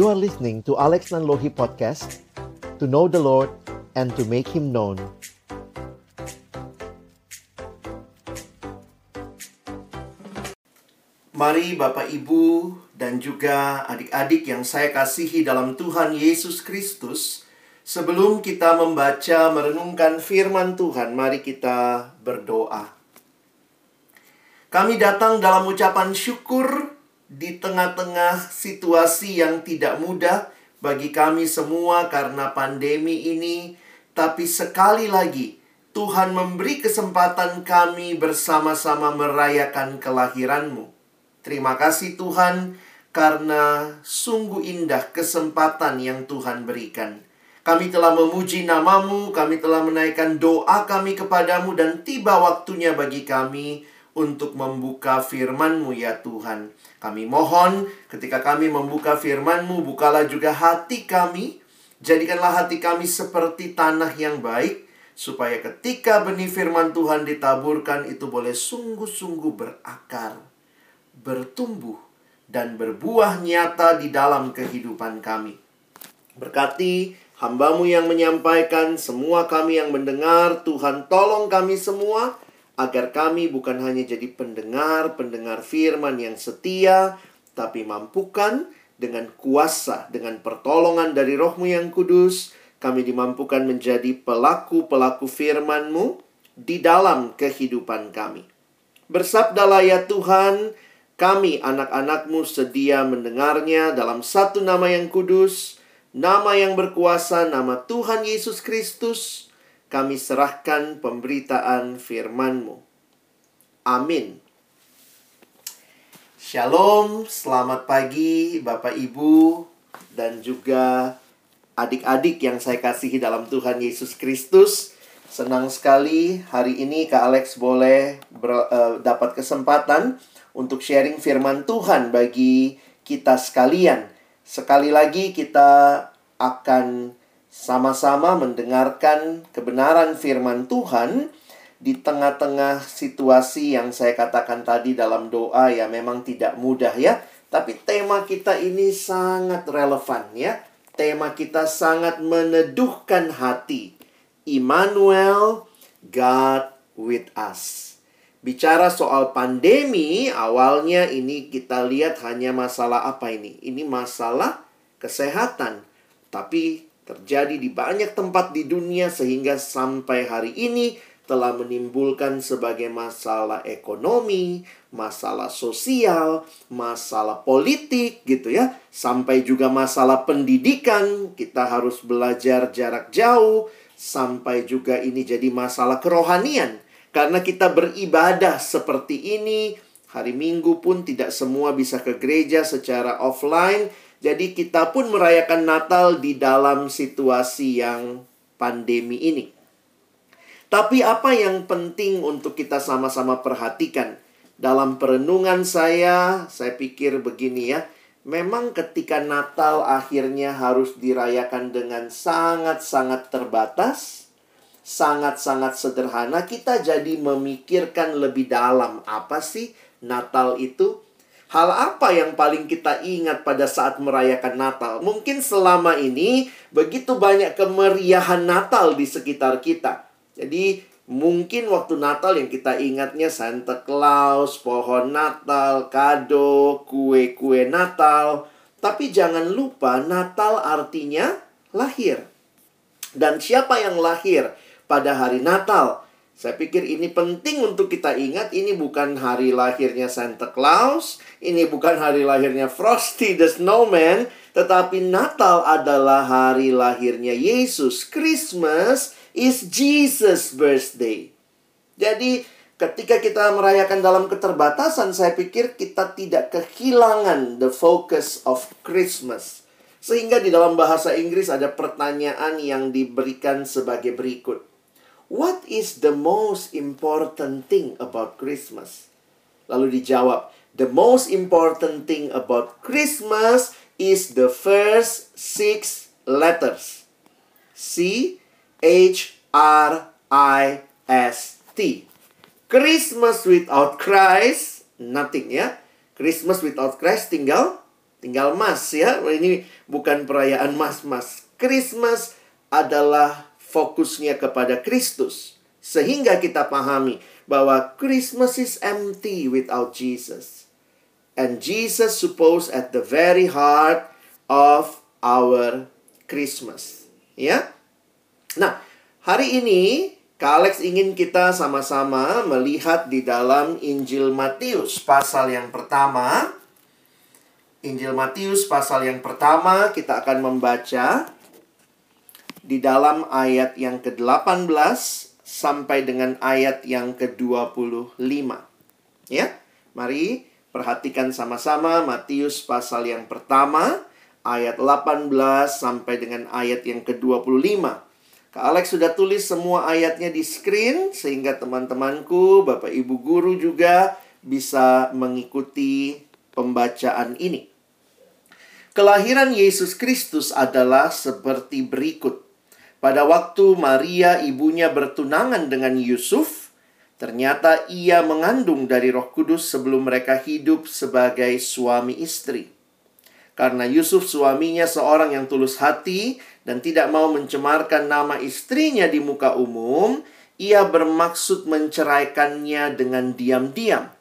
You are listening to Alex Nanlohi Podcast To know the Lord and to make Him known Mari Bapak Ibu dan juga adik-adik yang saya kasihi dalam Tuhan Yesus Kristus Sebelum kita membaca merenungkan firman Tuhan, mari kita berdoa. Kami datang dalam ucapan syukur di tengah-tengah situasi yang tidak mudah bagi kami semua karena pandemi ini, tapi sekali lagi Tuhan memberi kesempatan kami bersama-sama merayakan kelahiran-Mu. Terima kasih Tuhan karena sungguh indah kesempatan yang Tuhan berikan. Kami telah memuji namamu, kami telah menaikkan doa kami kepadamu dan tiba waktunya bagi kami untuk membuka firmanmu ya Tuhan. Kami mohon ketika kami membuka firmanmu, bukalah juga hati kami. Jadikanlah hati kami seperti tanah yang baik, supaya ketika benih firman Tuhan ditaburkan itu boleh sungguh-sungguh berakar, bertumbuh, dan berbuah nyata di dalam kehidupan kami. Berkati Hambamu yang menyampaikan, semua kami yang mendengar, Tuhan tolong kami semua, agar kami bukan hanya jadi pendengar-pendengar firman yang setia, tapi mampukan dengan kuasa, dengan pertolongan dari rohmu yang kudus, kami dimampukan menjadi pelaku-pelaku firman-Mu di dalam kehidupan kami. Bersabdalah ya Tuhan, kami anak-anakmu sedia mendengarnya dalam satu nama yang kudus, nama yang berkuasa, nama Tuhan Yesus Kristus, kami serahkan pemberitaan firman-Mu. Amin. Shalom, selamat pagi Bapak Ibu dan juga adik-adik yang saya kasihi dalam Tuhan Yesus Kristus. Senang sekali hari ini Kak Alex boleh ber, uh, dapat kesempatan untuk sharing firman Tuhan bagi kita sekalian. Sekali lagi kita akan sama-sama mendengarkan kebenaran firman Tuhan di tengah-tengah situasi yang saya katakan tadi dalam doa ya memang tidak mudah ya. Tapi tema kita ini sangat relevan ya. Tema kita sangat meneduhkan hati. Immanuel, God with us. Bicara soal pandemi, awalnya ini kita lihat hanya masalah apa ini? Ini masalah kesehatan. Tapi terjadi di banyak tempat di dunia sehingga sampai hari ini telah menimbulkan sebagai masalah ekonomi, masalah sosial, masalah politik gitu ya, sampai juga masalah pendidikan, kita harus belajar jarak jauh, sampai juga ini jadi masalah kerohanian karena kita beribadah seperti ini, hari Minggu pun tidak semua bisa ke gereja secara offline. Jadi kita pun merayakan Natal di dalam situasi yang pandemi ini. Tapi apa yang penting untuk kita sama-sama perhatikan dalam perenungan saya, saya pikir begini ya. Memang ketika Natal akhirnya harus dirayakan dengan sangat-sangat terbatas, sangat-sangat sederhana, kita jadi memikirkan lebih dalam apa sih Natal itu? Hal apa yang paling kita ingat pada saat merayakan Natal? Mungkin selama ini begitu banyak kemeriahan Natal di sekitar kita. Jadi mungkin waktu Natal yang kita ingatnya Santa Claus, pohon Natal, kado, kue-kue Natal. Tapi jangan lupa Natal artinya lahir. Dan siapa yang lahir? pada hari Natal. Saya pikir ini penting untuk kita ingat ini bukan hari lahirnya Santa Claus, ini bukan hari lahirnya Frosty the Snowman, tetapi Natal adalah hari lahirnya Yesus. Christmas is Jesus birthday. Jadi ketika kita merayakan dalam keterbatasan, saya pikir kita tidak kehilangan the focus of Christmas. Sehingga di dalam bahasa Inggris ada pertanyaan yang diberikan sebagai berikut. What is the most important thing about Christmas? Lalu dijawab, the most important thing about Christmas is the first six letters. C H R I S T. Christmas without Christ, nothing ya. Christmas without Christ tinggal tinggal mas ya. Ini bukan perayaan mas-mas. Christmas adalah fokusnya kepada Kristus. Sehingga kita pahami bahwa Christmas is empty without Jesus. And Jesus supposed at the very heart of our Christmas. Ya. Nah, hari ini Kak Alex ingin kita sama-sama melihat di dalam Injil Matius pasal yang pertama. Injil Matius pasal yang pertama kita akan membaca di dalam ayat yang ke-18 sampai dengan ayat yang ke-25. Ya. Mari perhatikan sama-sama Matius pasal yang pertama ayat 18 sampai dengan ayat yang ke-25. Kak Alex sudah tulis semua ayatnya di screen sehingga teman-temanku, Bapak Ibu guru juga bisa mengikuti pembacaan ini. Kelahiran Yesus Kristus adalah seperti berikut. Pada waktu Maria ibunya bertunangan dengan Yusuf, ternyata ia mengandung dari Roh Kudus sebelum mereka hidup sebagai suami istri. Karena Yusuf suaminya seorang yang tulus hati dan tidak mau mencemarkan nama istrinya di muka umum, ia bermaksud menceraikannya dengan diam-diam.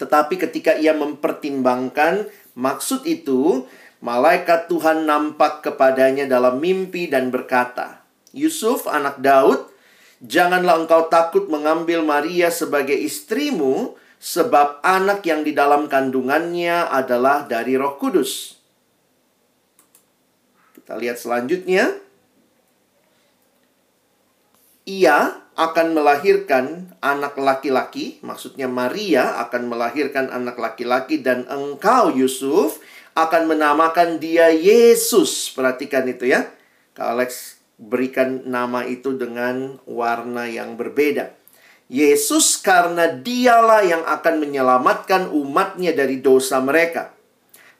Tetapi ketika ia mempertimbangkan maksud itu, malaikat Tuhan nampak kepadanya dalam mimpi dan berkata, "Yusuf, anak Daud, janganlah engkau takut mengambil Maria sebagai istrimu, sebab anak yang di dalam kandungannya adalah dari Roh Kudus." Kita lihat selanjutnya. Ia akan melahirkan anak laki-laki, maksudnya Maria akan melahirkan anak laki-laki dan engkau Yusuf akan menamakan dia Yesus. Perhatikan itu ya. Kak Alex berikan nama itu dengan warna yang berbeda. Yesus karena dialah yang akan menyelamatkan umatnya dari dosa mereka.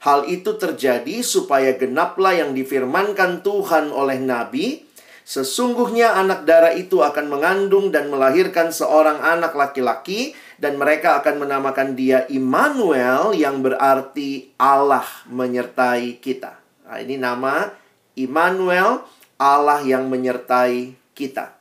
Hal itu terjadi supaya genaplah yang difirmankan Tuhan oleh Nabi, Sesungguhnya anak darah itu akan mengandung dan melahirkan seorang anak laki-laki dan mereka akan menamakan dia Immanuel yang berarti Allah menyertai kita. Nah, ini nama Immanuel, Allah yang menyertai kita.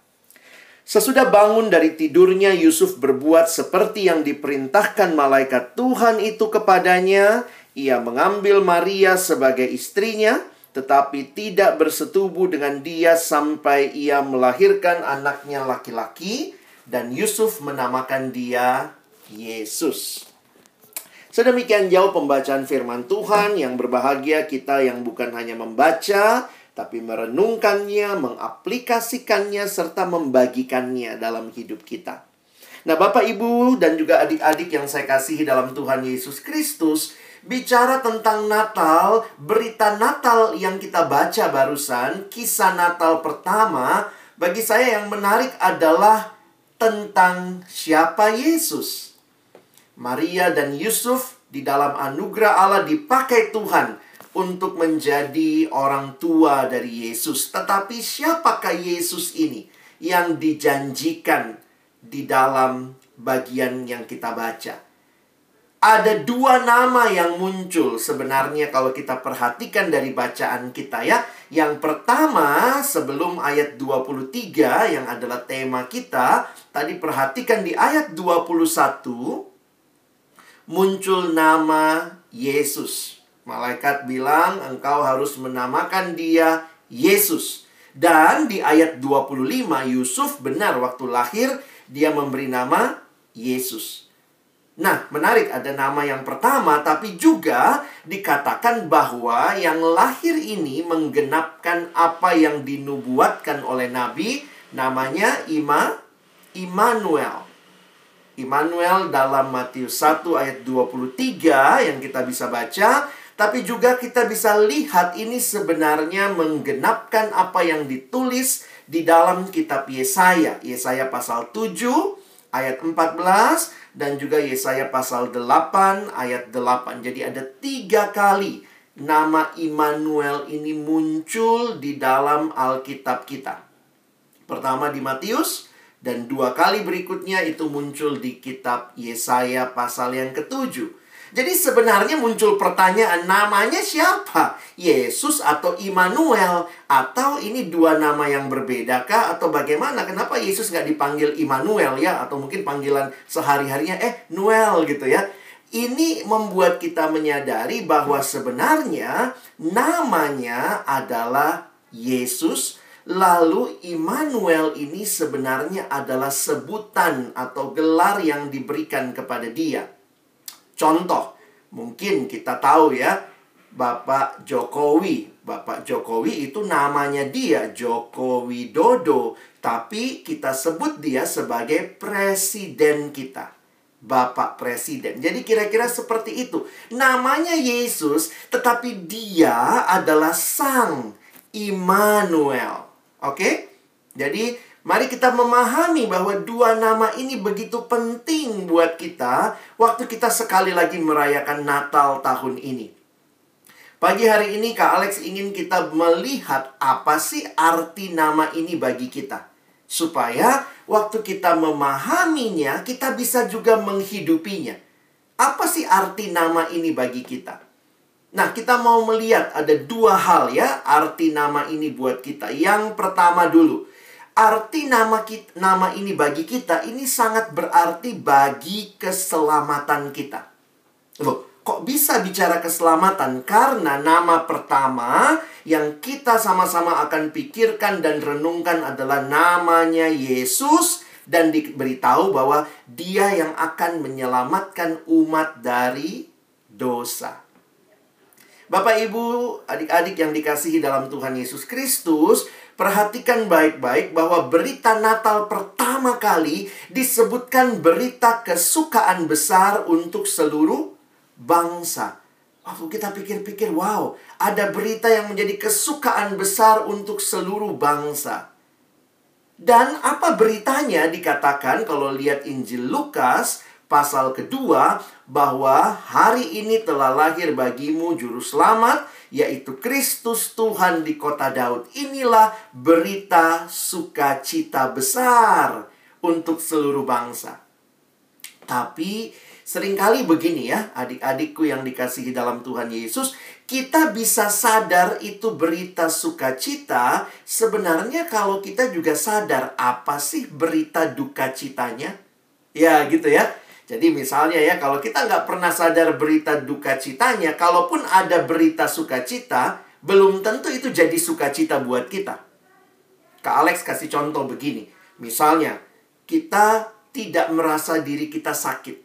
Sesudah bangun dari tidurnya, Yusuf berbuat seperti yang diperintahkan malaikat Tuhan itu kepadanya. Ia mengambil Maria sebagai istrinya tetapi tidak bersetubuh dengan dia sampai ia melahirkan anaknya laki-laki dan Yusuf menamakan dia Yesus. Sedemikian jauh pembacaan firman Tuhan yang berbahagia kita yang bukan hanya membaca tapi merenungkannya, mengaplikasikannya serta membagikannya dalam hidup kita. Nah, Bapak, Ibu, dan juga adik-adik yang saya kasihi dalam Tuhan Yesus Kristus, bicara tentang Natal, berita Natal yang kita baca barusan, kisah Natal pertama, bagi saya yang menarik adalah tentang siapa Yesus. Maria dan Yusuf di dalam anugerah Allah dipakai Tuhan untuk menjadi orang tua dari Yesus. Tetapi siapakah Yesus ini yang dijanjikan di dalam bagian yang kita baca? Ada dua nama yang muncul sebenarnya kalau kita perhatikan dari bacaan kita ya. Yang pertama sebelum ayat 23 yang adalah tema kita, tadi perhatikan di ayat 21 muncul nama Yesus. Malaikat bilang engkau harus menamakan dia Yesus. Dan di ayat 25 Yusuf benar waktu lahir dia memberi nama Yesus. Nah, menarik ada nama yang pertama tapi juga dikatakan bahwa yang lahir ini menggenapkan apa yang dinubuatkan oleh nabi namanya Ima Immanuel. Immanuel dalam Matius 1 ayat 23 yang kita bisa baca tapi juga kita bisa lihat ini sebenarnya menggenapkan apa yang ditulis di dalam kitab Yesaya. Yesaya pasal 7 ayat 14 dan juga Yesaya pasal 8 ayat 8. Jadi ada tiga kali nama Immanuel ini muncul di dalam Alkitab kita. Pertama di Matius dan dua kali berikutnya itu muncul di kitab Yesaya pasal yang ketujuh. Jadi sebenarnya muncul pertanyaan namanya siapa? Yesus atau Immanuel? Atau ini dua nama yang berbeda kah? Atau bagaimana? Kenapa Yesus nggak dipanggil Immanuel ya? Atau mungkin panggilan sehari-harinya eh Noel gitu ya? Ini membuat kita menyadari bahwa sebenarnya namanya adalah Yesus Lalu Immanuel ini sebenarnya adalah sebutan atau gelar yang diberikan kepada dia. Contoh, mungkin kita tahu ya, Bapak Jokowi. Bapak Jokowi itu namanya dia Joko Widodo, tapi kita sebut dia sebagai presiden kita. Bapak Presiden. Jadi kira-kira seperti itu. Namanya Yesus, tetapi dia adalah Sang Immanuel. Oke? Jadi, mari kita memahami bahwa dua nama ini begitu penting buat kita waktu kita sekali lagi merayakan Natal tahun ini. Pagi hari ini Kak Alex ingin kita melihat apa sih arti nama ini bagi kita. Supaya waktu kita memahaminya, kita bisa juga menghidupinya. Apa sih arti nama ini bagi kita? Nah, kita mau melihat ada dua hal ya arti nama ini buat kita. Yang pertama dulu, arti nama kita, nama ini bagi kita ini sangat berarti bagi keselamatan kita. Loh, kok bisa bicara keselamatan? Karena nama pertama yang kita sama-sama akan pikirkan dan renungkan adalah namanya Yesus dan diberitahu bahwa dia yang akan menyelamatkan umat dari dosa. Bapak, Ibu, adik-adik yang dikasihi dalam Tuhan Yesus Kristus, perhatikan baik-baik bahwa berita Natal pertama kali disebutkan berita kesukaan besar untuk seluruh bangsa. Waktu kita pikir-pikir, wow, ada berita yang menjadi kesukaan besar untuk seluruh bangsa. Dan apa beritanya dikatakan kalau lihat Injil Lukas, pasal kedua bahwa hari ini telah lahir bagimu juru selamat yaitu Kristus Tuhan di kota Daud. Inilah berita sukacita besar untuk seluruh bangsa. Tapi sering kali begini ya, adik-adikku yang dikasihi dalam Tuhan Yesus, kita bisa sadar itu berita sukacita. Sebenarnya kalau kita juga sadar apa sih berita duka citanya? Ya gitu ya. Jadi misalnya ya, kalau kita nggak pernah sadar berita duka citanya, kalaupun ada berita sukacita, belum tentu itu jadi sukacita buat kita. Kak Alex kasih contoh begini. Misalnya, kita tidak merasa diri kita sakit.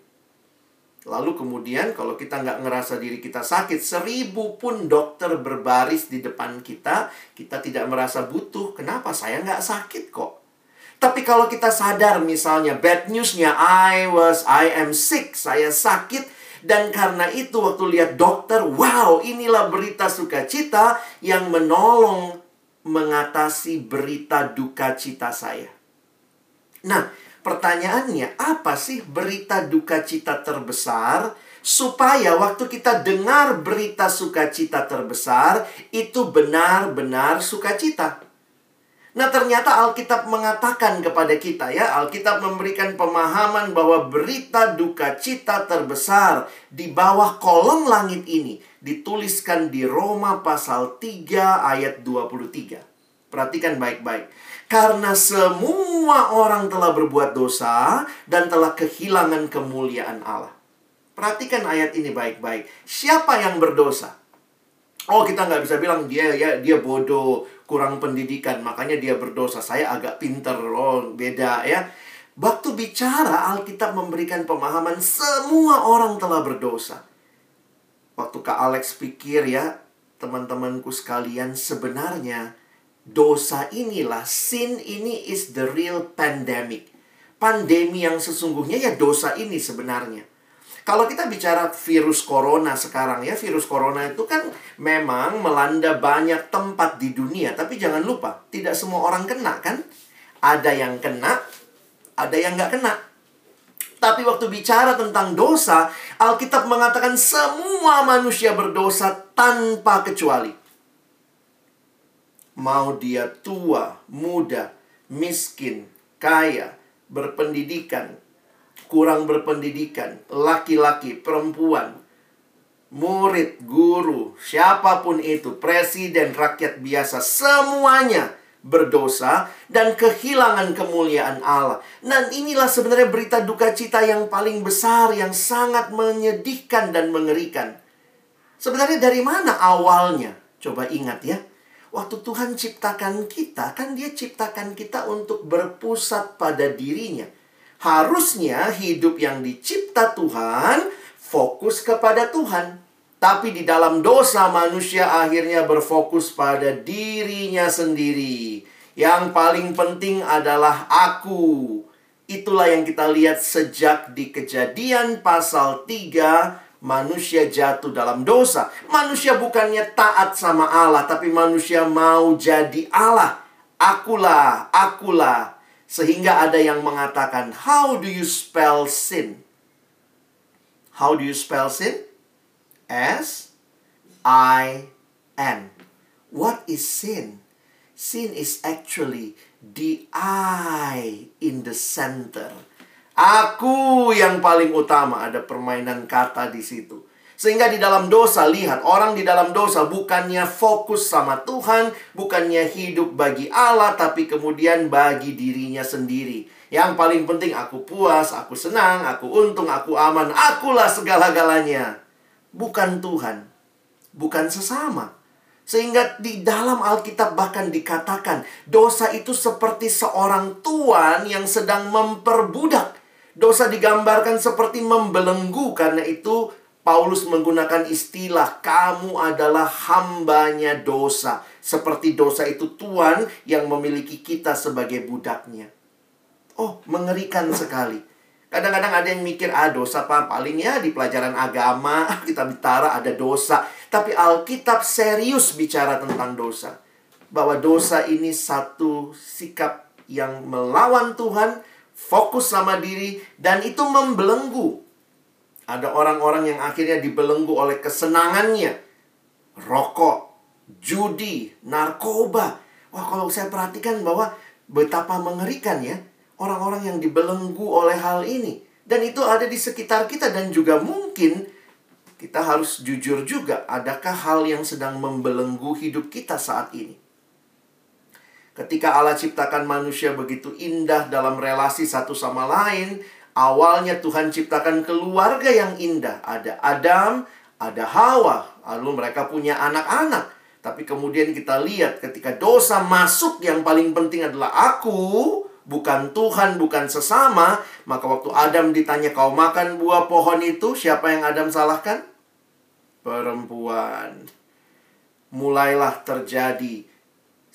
Lalu kemudian kalau kita nggak ngerasa diri kita sakit, seribu pun dokter berbaris di depan kita, kita tidak merasa butuh. Kenapa saya nggak sakit kok? Tapi kalau kita sadar misalnya bad newsnya I was, I am sick, saya sakit. Dan karena itu waktu lihat dokter, wow inilah berita sukacita yang menolong mengatasi berita duka cita saya. Nah, pertanyaannya apa sih berita duka cita terbesar? Supaya waktu kita dengar berita sukacita terbesar, itu benar-benar sukacita. Nah, ternyata Alkitab mengatakan kepada kita ya, Alkitab memberikan pemahaman bahwa berita duka cita terbesar di bawah kolom langit ini dituliskan di Roma pasal 3 ayat 23. Perhatikan baik-baik. Karena semua orang telah berbuat dosa dan telah kehilangan kemuliaan Allah. Perhatikan ayat ini baik-baik. Siapa yang berdosa? Oh, kita nggak bisa bilang dia ya dia bodoh, kurang pendidikan, makanya dia berdosa. Saya agak pinter, oh beda ya. Waktu bicara, Alkitab memberikan pemahaman semua orang telah berdosa. Waktu Kak Alex pikir ya, teman-temanku sekalian, sebenarnya dosa inilah, sin ini is the real pandemic. Pandemi yang sesungguhnya ya dosa ini sebenarnya. Kalau kita bicara virus corona sekarang ya, virus corona itu kan memang melanda banyak tempat di dunia. Tapi jangan lupa, tidak semua orang kena kan? Ada yang kena, ada yang nggak kena. Tapi waktu bicara tentang dosa, Alkitab mengatakan semua manusia berdosa tanpa kecuali. Mau dia tua, muda, miskin, kaya, berpendidikan, kurang berpendidikan, laki-laki, perempuan, murid, guru, siapa pun itu, presiden, rakyat biasa, semuanya berdosa dan kehilangan kemuliaan Allah. Dan inilah sebenarnya berita duka cita yang paling besar yang sangat menyedihkan dan mengerikan. Sebenarnya dari mana awalnya? Coba ingat ya. Waktu Tuhan ciptakan kita, kan dia ciptakan kita untuk berpusat pada dirinya. Harusnya hidup yang dicipta Tuhan fokus kepada Tuhan. Tapi di dalam dosa manusia akhirnya berfokus pada dirinya sendiri. Yang paling penting adalah aku. Itulah yang kita lihat sejak di kejadian pasal 3 manusia jatuh dalam dosa. Manusia bukannya taat sama Allah, tapi manusia mau jadi Allah. Akulah, akulah. Sehingga ada yang mengatakan, how do you spell sin? How do you spell sin? S I N. What is sin? Sin is actually the I in the center. Aku yang paling utama ada permainan kata di situ. Sehingga di dalam dosa, lihat orang di dalam dosa bukannya fokus sama Tuhan, bukannya hidup bagi Allah, tapi kemudian bagi dirinya sendiri. Yang paling penting aku puas, aku senang, aku untung, aku aman, akulah segala-galanya bukan Tuhan, bukan sesama. Sehingga di dalam Alkitab bahkan dikatakan dosa itu seperti seorang tuan yang sedang memperbudak. Dosa digambarkan seperti membelenggu karena itu Paulus menggunakan istilah kamu adalah hambanya dosa. Seperti dosa itu tuan yang memiliki kita sebagai budaknya. Oh, mengerikan sekali. Kadang-kadang ada yang mikir, ah dosa apa? Paling ya di pelajaran agama, kita bicara ada dosa. Tapi Alkitab serius bicara tentang dosa. Bahwa dosa ini satu sikap yang melawan Tuhan, fokus sama diri, dan itu membelenggu. Ada orang-orang yang akhirnya dibelenggu oleh kesenangannya. Rokok, judi, narkoba. Wah kalau saya perhatikan bahwa betapa mengerikan ya orang-orang yang dibelenggu oleh hal ini. Dan itu ada di sekitar kita dan juga mungkin kita harus jujur juga, adakah hal yang sedang membelenggu hidup kita saat ini? Ketika Allah ciptakan manusia begitu indah dalam relasi satu sama lain, awalnya Tuhan ciptakan keluarga yang indah. Ada Adam, ada Hawa, lalu mereka punya anak-anak. Tapi kemudian kita lihat ketika dosa masuk yang paling penting adalah aku, bukan Tuhan, bukan sesama, maka waktu Adam ditanya kau makan buah pohon itu, siapa yang Adam salahkan? Perempuan. Mulailah terjadi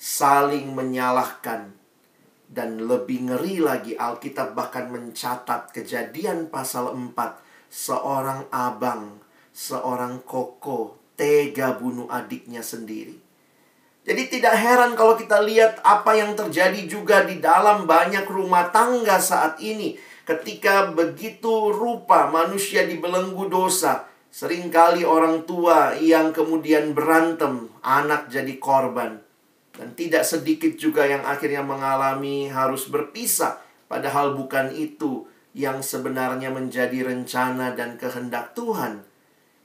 saling menyalahkan dan lebih ngeri lagi Alkitab bahkan mencatat kejadian pasal 4 seorang abang, seorang koko tega bunuh adiknya sendiri. Jadi tidak heran kalau kita lihat apa yang terjadi juga di dalam banyak rumah tangga saat ini. Ketika begitu rupa manusia dibelenggu dosa, sering kali orang tua yang kemudian berantem, anak jadi korban. Dan tidak sedikit juga yang akhirnya mengalami harus berpisah, padahal bukan itu yang sebenarnya menjadi rencana dan kehendak Tuhan.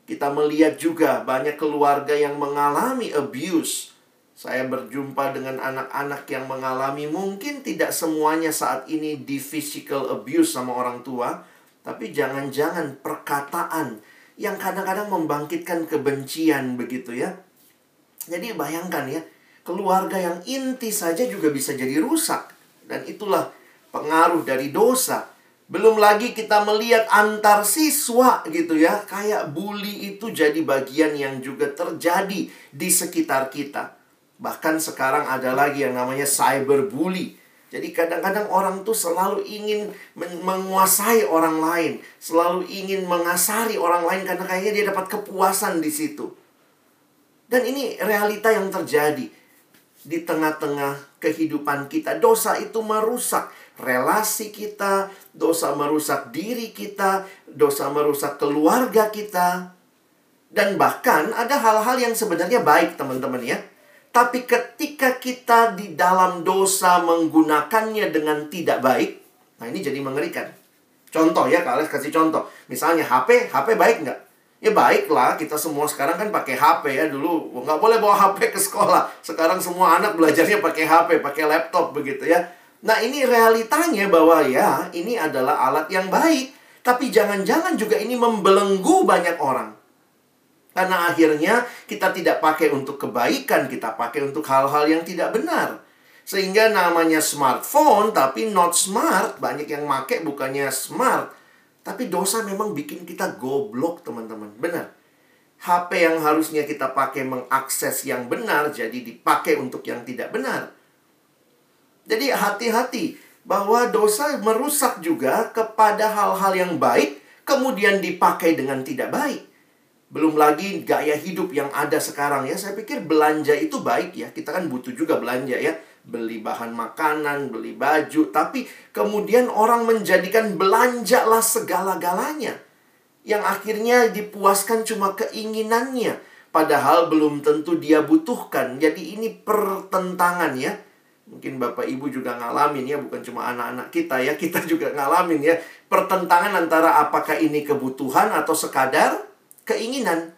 Kita melihat juga banyak keluarga yang mengalami abuse, saya berjumpa dengan anak-anak yang mengalami mungkin tidak semuanya saat ini di physical abuse sama orang tua, tapi jangan-jangan perkataan yang kadang-kadang membangkitkan kebencian begitu ya. Jadi bayangkan ya, keluarga yang inti saja juga bisa jadi rusak. Dan itulah pengaruh dari dosa. Belum lagi kita melihat antar siswa gitu ya, kayak bully itu jadi bagian yang juga terjadi di sekitar kita. Bahkan sekarang ada lagi yang namanya cyberbully. Jadi kadang-kadang orang tuh selalu ingin menguasai orang lain, selalu ingin mengasari orang lain karena kayaknya dia dapat kepuasan di situ. Dan ini realita yang terjadi di tengah-tengah kehidupan kita. Dosa itu merusak relasi kita, dosa merusak diri kita, dosa merusak keluarga kita. Dan bahkan ada hal-hal yang sebenarnya baik, teman-teman ya tapi ketika kita di dalam dosa menggunakannya dengan tidak baik, nah ini jadi mengerikan. Contoh ya, kalau kasih contoh. Misalnya HP, HP baik nggak? Ya baiklah, kita semua sekarang kan pakai HP ya dulu nggak boleh bawa HP ke sekolah. Sekarang semua anak belajarnya pakai HP, pakai laptop begitu ya. Nah ini realitanya bahwa ya ini adalah alat yang baik. Tapi jangan-jangan juga ini membelenggu banyak orang. Karena akhirnya kita tidak pakai untuk kebaikan, kita pakai untuk hal-hal yang tidak benar. Sehingga namanya smartphone tapi not smart. Banyak yang make bukannya smart tapi dosa memang bikin kita goblok, teman-teman. Benar. HP yang harusnya kita pakai mengakses yang benar jadi dipakai untuk yang tidak benar. Jadi hati-hati bahwa dosa merusak juga kepada hal-hal yang baik kemudian dipakai dengan tidak baik. Belum lagi gaya hidup yang ada sekarang ya. Saya pikir belanja itu baik ya. Kita kan butuh juga belanja ya beli bahan makanan, beli baju, tapi kemudian orang menjadikan belanjalah segala-galanya. Yang akhirnya dipuaskan cuma keinginannya, padahal belum tentu dia butuhkan. Jadi ini pertentangan ya. Mungkin Bapak Ibu juga ngalamin ya, bukan cuma anak-anak kita ya, kita juga ngalamin ya. Pertentangan antara apakah ini kebutuhan atau sekadar keinginan.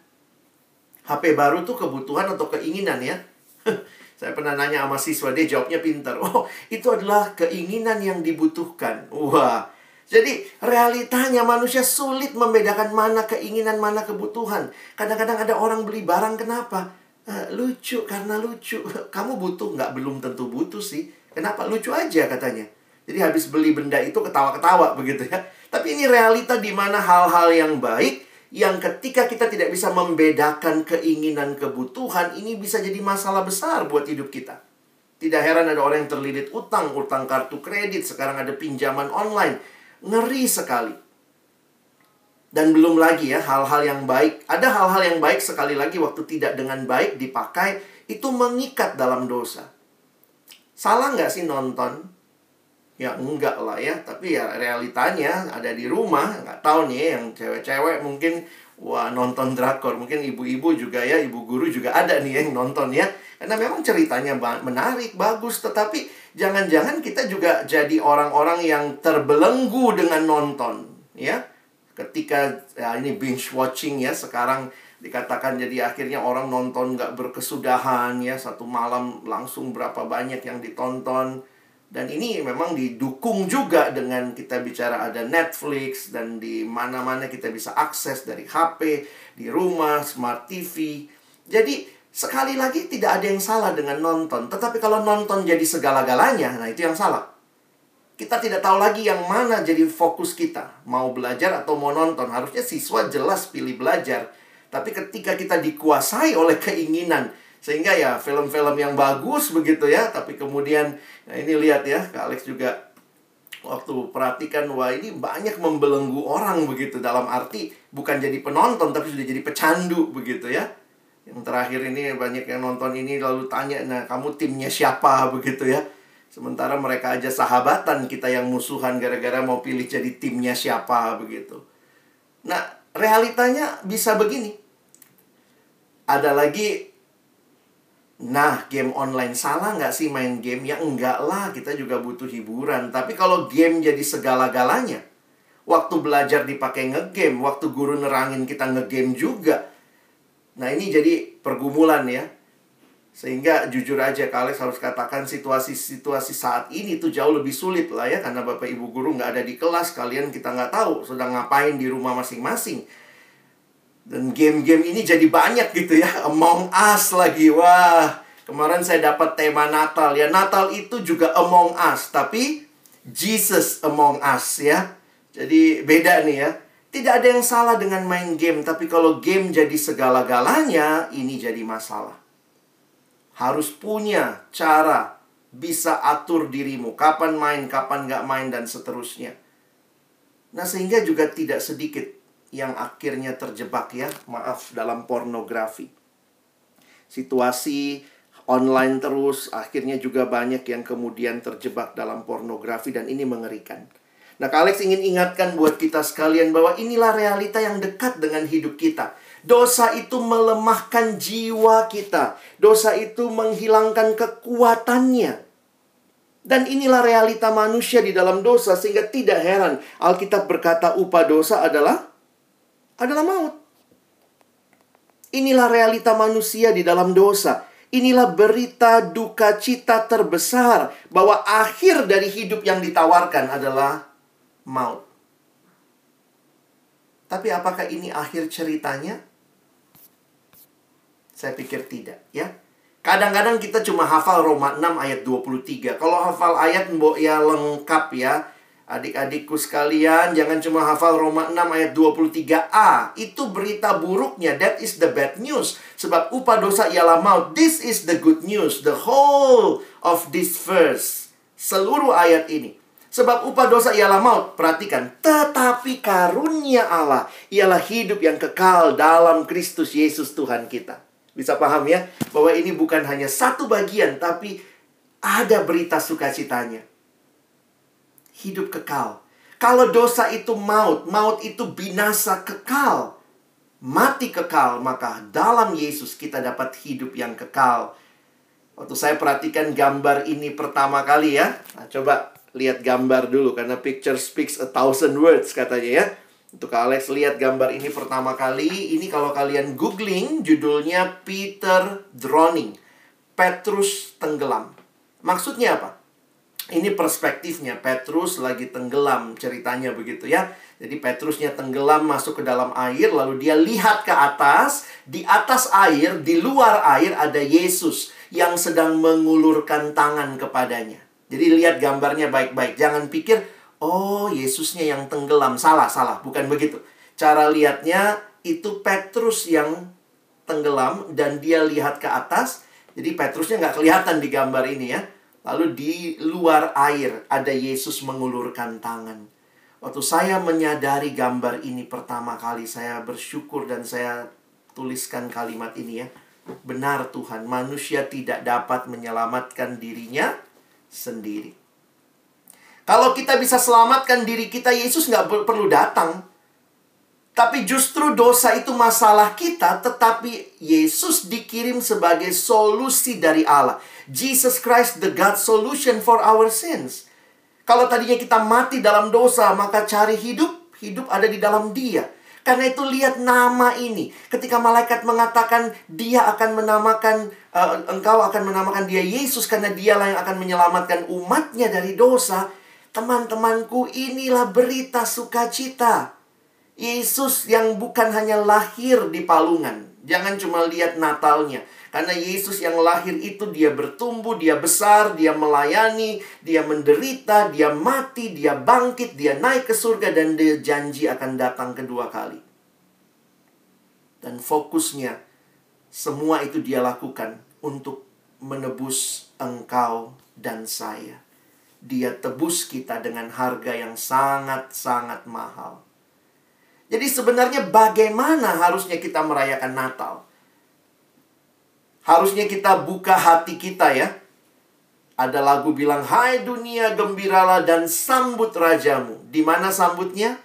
HP baru tuh kebutuhan atau keinginan ya. Saya pernah nanya sama siswa, dia jawabnya pintar. Oh, itu adalah keinginan yang dibutuhkan. Wah, jadi realitanya manusia sulit membedakan mana keinginan, mana kebutuhan. Kadang-kadang ada orang beli barang, kenapa? Uh, lucu, karena lucu. Kamu butuh, nggak belum tentu butuh sih. Kenapa? Lucu aja katanya. Jadi habis beli benda itu ketawa-ketawa begitu ya. Tapi ini realita di mana hal-hal yang baik yang ketika kita tidak bisa membedakan keinginan kebutuhan ini bisa jadi masalah besar buat hidup kita. Tidak heran ada orang yang terlilit utang, utang kartu kredit, sekarang ada pinjaman online. Ngeri sekali. Dan belum lagi ya hal-hal yang baik. Ada hal-hal yang baik sekali lagi waktu tidak dengan baik dipakai itu mengikat dalam dosa. Salah nggak sih nonton? Ya enggak lah ya, tapi ya realitanya ada di rumah, nggak tahu nih yang cewek-cewek mungkin wah nonton drakor, mungkin ibu-ibu juga ya, ibu guru juga ada nih yang nonton ya. Karena memang ceritanya menarik, bagus, tetapi jangan-jangan kita juga jadi orang-orang yang terbelenggu dengan nonton, ya. Ketika ya ini binge watching ya, sekarang dikatakan jadi akhirnya orang nonton nggak berkesudahan ya, satu malam langsung berapa banyak yang ditonton dan ini memang didukung juga dengan kita bicara ada Netflix dan di mana-mana kita bisa akses dari HP, di rumah, smart TV. Jadi sekali lagi tidak ada yang salah dengan nonton, tetapi kalau nonton jadi segala-galanya, nah itu yang salah. Kita tidak tahu lagi yang mana jadi fokus kita, mau belajar atau mau nonton. Harusnya siswa jelas pilih belajar. Tapi ketika kita dikuasai oleh keinginan sehingga ya film-film yang bagus begitu ya, tapi kemudian nah ini lihat ya, Kak Alex juga waktu perhatikan wah ini banyak membelenggu orang begitu dalam arti bukan jadi penonton tapi sudah jadi pecandu begitu ya. Yang terakhir ini banyak yang nonton ini lalu tanya, "Nah, kamu timnya siapa?" begitu ya. Sementara mereka aja sahabatan kita yang musuhan gara-gara mau pilih jadi timnya siapa begitu. Nah, realitanya bisa begini. Ada lagi Nah, game online salah nggak sih main game? Ya enggak lah, kita juga butuh hiburan. Tapi kalau game jadi segala-galanya, waktu belajar dipakai ngegame, waktu guru nerangin kita ngegame juga. Nah, ini jadi pergumulan ya. Sehingga jujur aja Alex harus katakan situasi-situasi saat ini tuh jauh lebih sulit lah ya. Karena Bapak Ibu Guru nggak ada di kelas, kalian kita nggak tahu sedang ngapain di rumah masing-masing. Dan game-game ini jadi banyak gitu ya. Among Us lagi. Wah, kemarin saya dapat tema Natal ya. Natal itu juga Among Us, tapi Jesus Among Us ya. Jadi beda nih ya. Tidak ada yang salah dengan main game, tapi kalau game jadi segala-galanya, ini jadi masalah. Harus punya cara bisa atur dirimu, kapan main, kapan nggak main, dan seterusnya. Nah, sehingga juga tidak sedikit yang akhirnya terjebak ya, maaf dalam pornografi. Situasi online terus, akhirnya juga banyak yang kemudian terjebak dalam pornografi dan ini mengerikan. Nah, Kak Alex ingin ingatkan buat kita sekalian bahwa inilah realita yang dekat dengan hidup kita. Dosa itu melemahkan jiwa kita. Dosa itu menghilangkan kekuatannya. Dan inilah realita manusia di dalam dosa sehingga tidak heran Alkitab berkata upah dosa adalah adalah maut. Inilah realita manusia di dalam dosa. Inilah berita duka cita terbesar bahwa akhir dari hidup yang ditawarkan adalah maut. Tapi apakah ini akhir ceritanya? Saya pikir tidak, ya. Kadang-kadang kita cuma hafal Roma 6 ayat 23. Kalau hafal ayat mbok ya lengkap ya. Adik-adikku sekalian, jangan cuma hafal Roma 6 ayat 23a. Itu berita buruknya. That is the bad news. Sebab upah dosa ialah maut. This is the good news. The whole of this verse. Seluruh ayat ini. Sebab upah dosa ialah maut. Perhatikan. Tetapi karunia Allah ialah hidup yang kekal dalam Kristus Yesus Tuhan kita. Bisa paham ya? Bahwa ini bukan hanya satu bagian, tapi ada berita sukacitanya. Hidup kekal. Kalau dosa itu maut, maut itu binasa kekal. Mati kekal, maka dalam Yesus kita dapat hidup yang kekal. Waktu saya perhatikan gambar ini pertama kali ya. Nah, coba lihat gambar dulu karena picture speaks a thousand words katanya ya. Untuk Alex lihat gambar ini pertama kali, ini kalau kalian googling judulnya Peter Drowning. Petrus tenggelam. Maksudnya apa? Ini perspektifnya, Petrus lagi tenggelam ceritanya begitu ya. Jadi Petrusnya tenggelam masuk ke dalam air, lalu dia lihat ke atas. Di atas air, di luar air ada Yesus yang sedang mengulurkan tangan kepadanya. Jadi lihat gambarnya baik-baik. Jangan pikir, Oh, Yesusnya yang tenggelam. Salah, salah. Bukan begitu. Cara lihatnya itu Petrus yang tenggelam dan dia lihat ke atas. Jadi Petrusnya nggak kelihatan di gambar ini ya. Lalu di luar air ada Yesus mengulurkan tangan. Waktu saya menyadari gambar ini pertama kali, saya bersyukur dan saya tuliskan kalimat ini ya. Benar Tuhan, manusia tidak dapat menyelamatkan dirinya sendiri. Kalau kita bisa selamatkan diri kita, Yesus nggak perlu datang. Tapi justru dosa itu masalah kita, tetapi Yesus dikirim sebagai solusi dari Allah. Jesus Christ, the God solution for our sins. Kalau tadinya kita mati dalam dosa, maka cari hidup, hidup ada di dalam dia. Karena itu lihat nama ini. Ketika malaikat mengatakan dia akan menamakan, uh, engkau akan menamakan dia Yesus karena dialah yang akan menyelamatkan umatnya dari dosa Teman-temanku, inilah berita sukacita. Yesus yang bukan hanya lahir di palungan. Jangan cuma lihat Natalnya. Karena Yesus yang lahir itu dia bertumbuh, dia besar, dia melayani, dia menderita, dia mati, dia bangkit, dia naik ke surga dan dia janji akan datang kedua kali. Dan fokusnya semua itu dia lakukan untuk menebus engkau dan saya. Dia tebus kita dengan harga yang sangat-sangat mahal. Jadi sebenarnya bagaimana harusnya kita merayakan Natal? Harusnya kita buka hati kita ya. Ada lagu bilang, Hai dunia gembiralah dan sambut rajamu. Di mana sambutnya?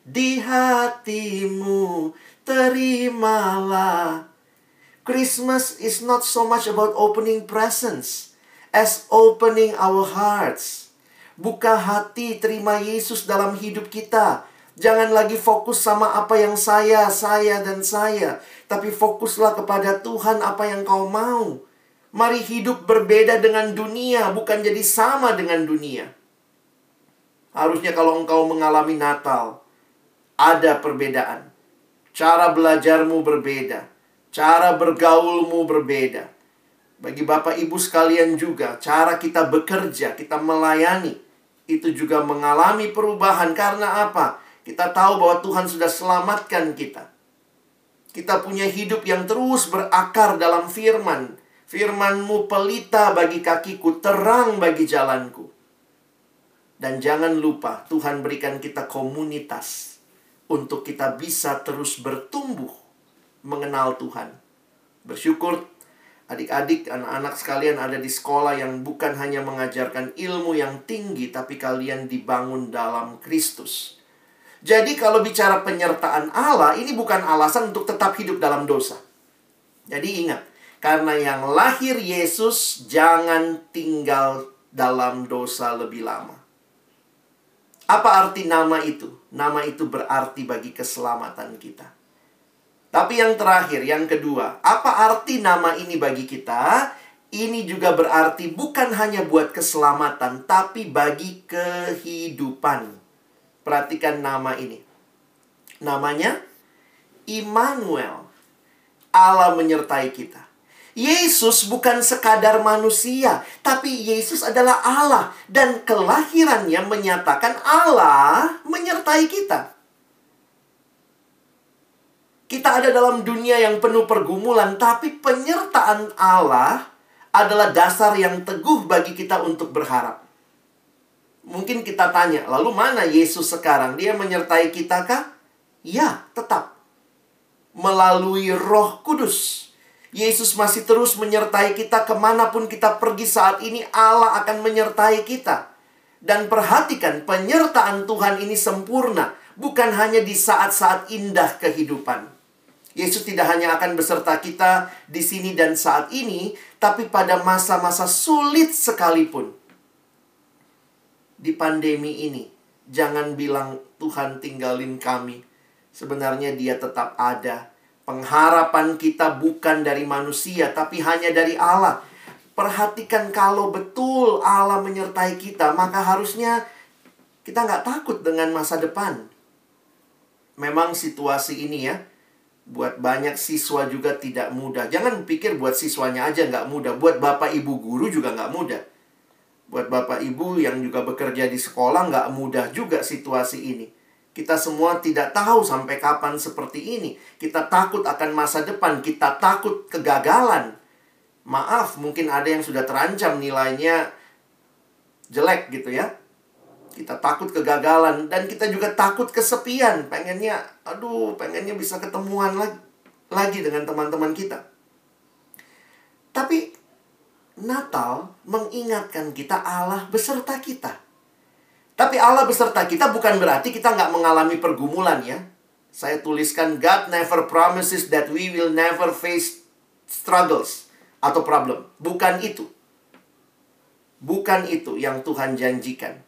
Di hatimu terimalah. Christmas is not so much about opening presents as opening our hearts. Buka hati, terima Yesus dalam hidup kita. Jangan lagi fokus sama apa yang saya, saya, dan saya. Tapi fokuslah kepada Tuhan apa yang kau mau. Mari hidup berbeda dengan dunia, bukan jadi sama dengan dunia. Harusnya kalau engkau mengalami Natal, ada perbedaan. Cara belajarmu berbeda. Cara bergaulmu berbeda. Bagi Bapak Ibu sekalian juga, cara kita bekerja, kita melayani, itu juga mengalami perubahan. Karena apa? Kita tahu bahwa Tuhan sudah selamatkan kita. Kita punya hidup yang terus berakar dalam firman. Firmanmu pelita bagi kakiku, terang bagi jalanku. Dan jangan lupa, Tuhan berikan kita komunitas untuk kita bisa terus bertumbuh mengenal Tuhan. Bersyukur Adik-adik, anak-anak sekalian ada di sekolah yang bukan hanya mengajarkan ilmu yang tinggi, tapi kalian dibangun dalam Kristus. Jadi, kalau bicara penyertaan Allah, ini bukan alasan untuk tetap hidup dalam dosa. Jadi, ingat, karena yang lahir Yesus, jangan tinggal dalam dosa lebih lama. Apa arti nama itu? Nama itu berarti bagi keselamatan kita. Tapi yang terakhir, yang kedua, apa arti nama ini bagi kita? Ini juga berarti bukan hanya buat keselamatan, tapi bagi kehidupan. Perhatikan nama ini. Namanya Immanuel. Allah menyertai kita. Yesus bukan sekadar manusia, tapi Yesus adalah Allah dan kelahirannya menyatakan Allah menyertai kita. Kita ada dalam dunia yang penuh pergumulan, tapi penyertaan Allah adalah dasar yang teguh bagi kita untuk berharap. Mungkin kita tanya, lalu mana Yesus sekarang? Dia menyertai kita kah? Ya, tetap. Melalui roh kudus. Yesus masih terus menyertai kita ke mana pun kita pergi saat ini, Allah akan menyertai kita. Dan perhatikan, penyertaan Tuhan ini sempurna. Bukan hanya di saat-saat indah kehidupan. Yesus tidak hanya akan beserta kita di sini dan saat ini, tapi pada masa-masa sulit sekalipun. Di pandemi ini, jangan bilang Tuhan tinggalin kami. Sebenarnya dia tetap ada. Pengharapan kita bukan dari manusia, tapi hanya dari Allah. Perhatikan kalau betul Allah menyertai kita, maka harusnya kita nggak takut dengan masa depan. Memang situasi ini ya, buat banyak siswa juga tidak mudah. Jangan pikir buat siswanya aja nggak mudah. Buat bapak ibu guru juga nggak mudah. Buat bapak ibu yang juga bekerja di sekolah nggak mudah juga situasi ini. Kita semua tidak tahu sampai kapan seperti ini. Kita takut akan masa depan. Kita takut kegagalan. Maaf, mungkin ada yang sudah terancam nilainya jelek gitu ya kita takut kegagalan dan kita juga takut kesepian pengennya aduh pengennya bisa ketemuan lagi lagi dengan teman-teman kita tapi Natal mengingatkan kita Allah beserta kita. Tapi Allah beserta kita bukan berarti kita nggak mengalami pergumulan ya. Saya tuliskan God never promises that we will never face struggles atau problem. Bukan itu. Bukan itu yang Tuhan janjikan.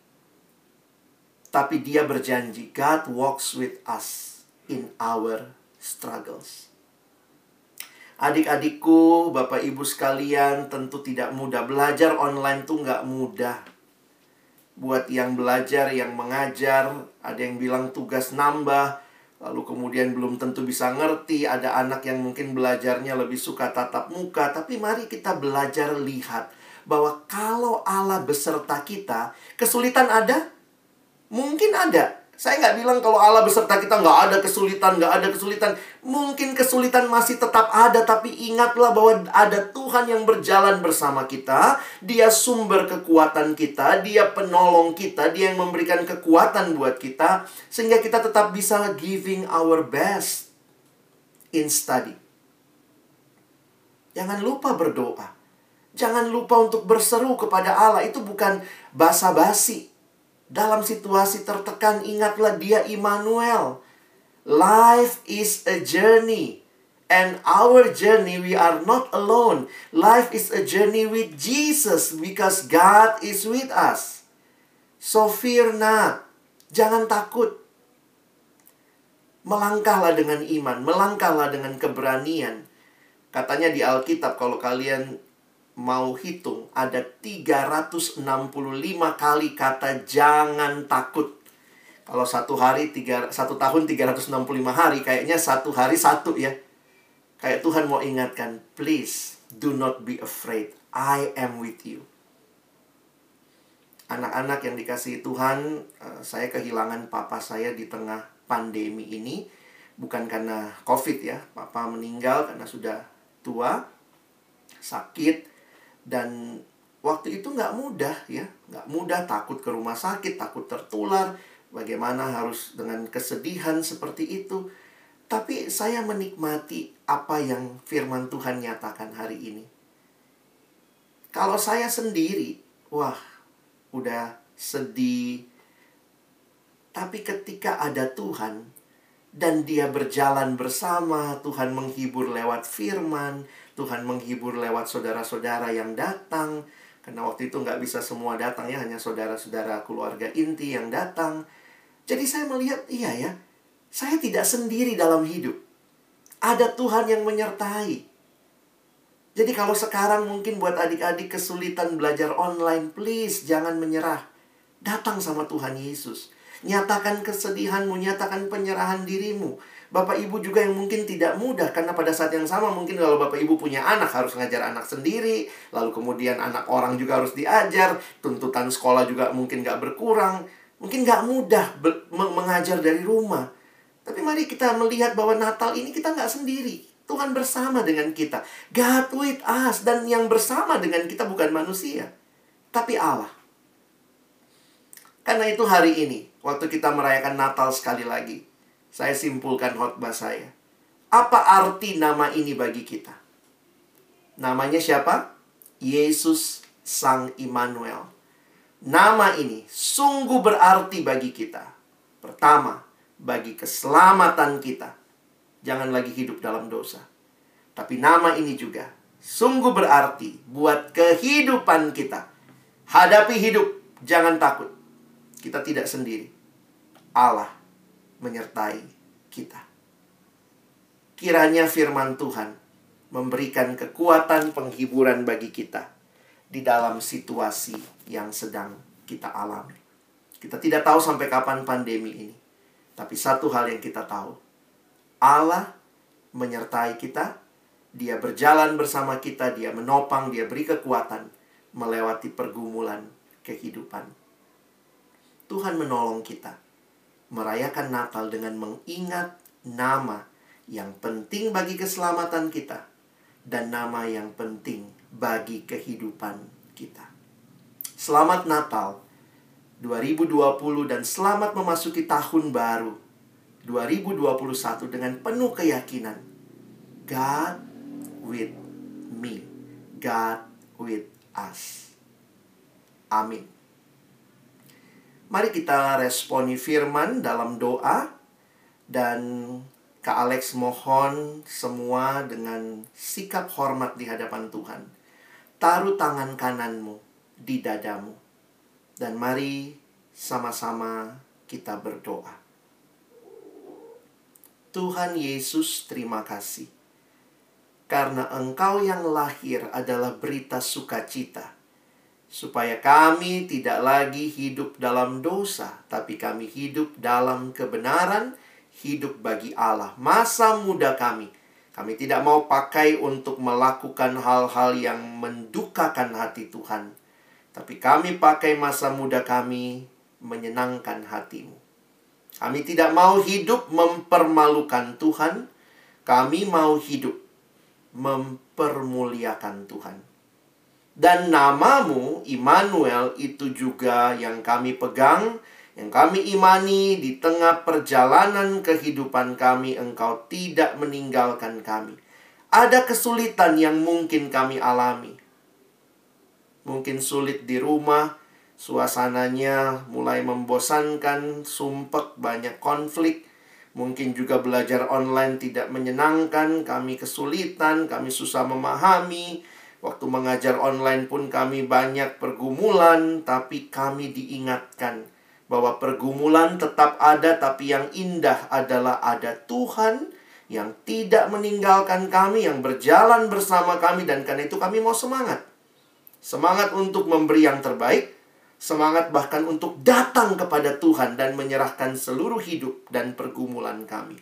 Tapi dia berjanji, God walks with us in our struggles. Adik-adikku, Bapak Ibu sekalian, tentu tidak mudah. Belajar online tuh nggak mudah. Buat yang belajar, yang mengajar, ada yang bilang tugas nambah, lalu kemudian belum tentu bisa ngerti. Ada anak yang mungkin belajarnya lebih suka tatap muka, tapi mari kita belajar lihat bahwa kalau Allah beserta kita, kesulitan ada, Mungkin ada. Saya nggak bilang kalau Allah beserta kita nggak ada kesulitan, nggak ada kesulitan. Mungkin kesulitan masih tetap ada, tapi ingatlah bahwa ada Tuhan yang berjalan bersama kita. Dia sumber kekuatan kita, dia penolong kita, dia yang memberikan kekuatan buat kita. Sehingga kita tetap bisa giving our best in study. Jangan lupa berdoa. Jangan lupa untuk berseru kepada Allah. Itu bukan basa-basi dalam situasi tertekan, ingatlah dia Immanuel. Life is a journey. And our journey, we are not alone. Life is a journey with Jesus because God is with us. So fear not. Jangan takut. Melangkahlah dengan iman, melangkahlah dengan keberanian. Katanya di Alkitab kalau kalian mau hitung ada 365 kali kata jangan takut. Kalau satu hari tiga, satu tahun 365 hari kayaknya satu hari satu ya. Kayak Tuhan mau ingatkan, please do not be afraid. I am with you. Anak-anak yang dikasihi Tuhan, eh, saya kehilangan papa saya di tengah pandemi ini bukan karena COVID ya. Papa meninggal karena sudah tua, sakit, dan waktu itu nggak mudah ya nggak mudah. Takut ke rumah sakit takut tertular. Bagaimana harus dengan kesedihan seperti itu? Tapi saya menikmati apa yang firman Tuhan nyatakan hari ini. Kalau saya sendiri wah udah sedih. Tapi ketika ada Tuhan dan dia berjalan bersama, Tuhan menghibur lewat firman, Tuhan menghibur lewat saudara-saudara yang datang. Karena waktu itu nggak bisa semua datang ya, hanya saudara-saudara keluarga inti yang datang. Jadi saya melihat, iya ya, saya tidak sendiri dalam hidup. Ada Tuhan yang menyertai. Jadi kalau sekarang mungkin buat adik-adik kesulitan belajar online, please jangan menyerah. Datang sama Tuhan Yesus. Nyatakan kesedihanmu, nyatakan penyerahan dirimu. Bapak ibu juga yang mungkin tidak mudah karena pada saat yang sama mungkin kalau bapak ibu punya anak harus ngajar anak sendiri, lalu kemudian anak orang juga harus diajar, tuntutan sekolah juga mungkin gak berkurang, mungkin gak mudah mengajar dari rumah. Tapi mari kita melihat bahwa Natal ini kita gak sendiri. Tuhan bersama dengan kita. God with us. Dan yang bersama dengan kita bukan manusia. Tapi Allah. Karena itu hari ini, waktu kita merayakan Natal sekali lagi, saya simpulkan khotbah saya. Apa arti nama ini bagi kita? Namanya siapa? Yesus Sang Immanuel. Nama ini sungguh berarti bagi kita. Pertama, bagi keselamatan kita. Jangan lagi hidup dalam dosa. Tapi nama ini juga sungguh berarti buat kehidupan kita. Hadapi hidup, jangan takut. Kita tidak sendiri. Allah menyertai kita. Kiranya firman Tuhan memberikan kekuatan penghiburan bagi kita di dalam situasi yang sedang kita alami. Kita tidak tahu sampai kapan pandemi ini. Tapi satu hal yang kita tahu, Allah menyertai kita, dia berjalan bersama kita, dia menopang, dia beri kekuatan melewati pergumulan kehidupan. Tuhan menolong kita merayakan Natal dengan mengingat nama yang penting bagi keselamatan kita dan nama yang penting bagi kehidupan kita. Selamat Natal 2020 dan selamat memasuki tahun baru 2021 dengan penuh keyakinan. God with me. God with us. Amin. Mari kita responi firman dalam doa dan Kak Alex mohon semua dengan sikap hormat di hadapan Tuhan. Taruh tangan kananmu di dadamu. Dan mari sama-sama kita berdoa. Tuhan Yesus, terima kasih. Karena Engkau yang lahir adalah berita sukacita, supaya kami tidak lagi hidup dalam dosa, tapi kami hidup dalam kebenaran, hidup bagi Allah. Masa muda kami, kami tidak mau pakai untuk melakukan hal-hal yang mendukakan hati Tuhan, tapi kami pakai masa muda kami menyenangkan hatimu. Kami tidak mau hidup mempermalukan Tuhan. Kami mau hidup mempermuliakan Tuhan. Dan namamu, Immanuel, itu juga yang kami pegang, yang kami imani di tengah perjalanan kehidupan kami, engkau tidak meninggalkan kami. Ada kesulitan yang mungkin kami alami. Mungkin sulit di rumah, Suasananya mulai membosankan, sumpek, banyak konflik. Mungkin juga belajar online tidak menyenangkan, kami kesulitan, kami susah memahami. Waktu mengajar online pun kami banyak pergumulan, tapi kami diingatkan bahwa pergumulan tetap ada, tapi yang indah adalah ada Tuhan yang tidak meninggalkan kami, yang berjalan bersama kami, dan karena itu kami mau semangat. Semangat untuk memberi yang terbaik, semangat bahkan untuk datang kepada Tuhan dan menyerahkan seluruh hidup dan pergumulan kami.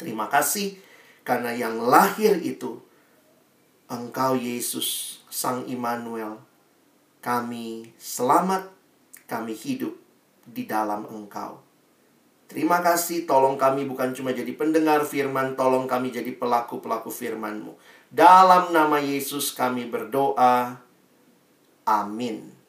Terima kasih karena yang lahir itu Engkau Yesus Sang Immanuel. Kami selamat, kami hidup di dalam Engkau. Terima kasih, tolong kami bukan cuma jadi pendengar firman, tolong kami jadi pelaku-pelaku firman-Mu. Dalam nama Yesus kami berdoa. Amin.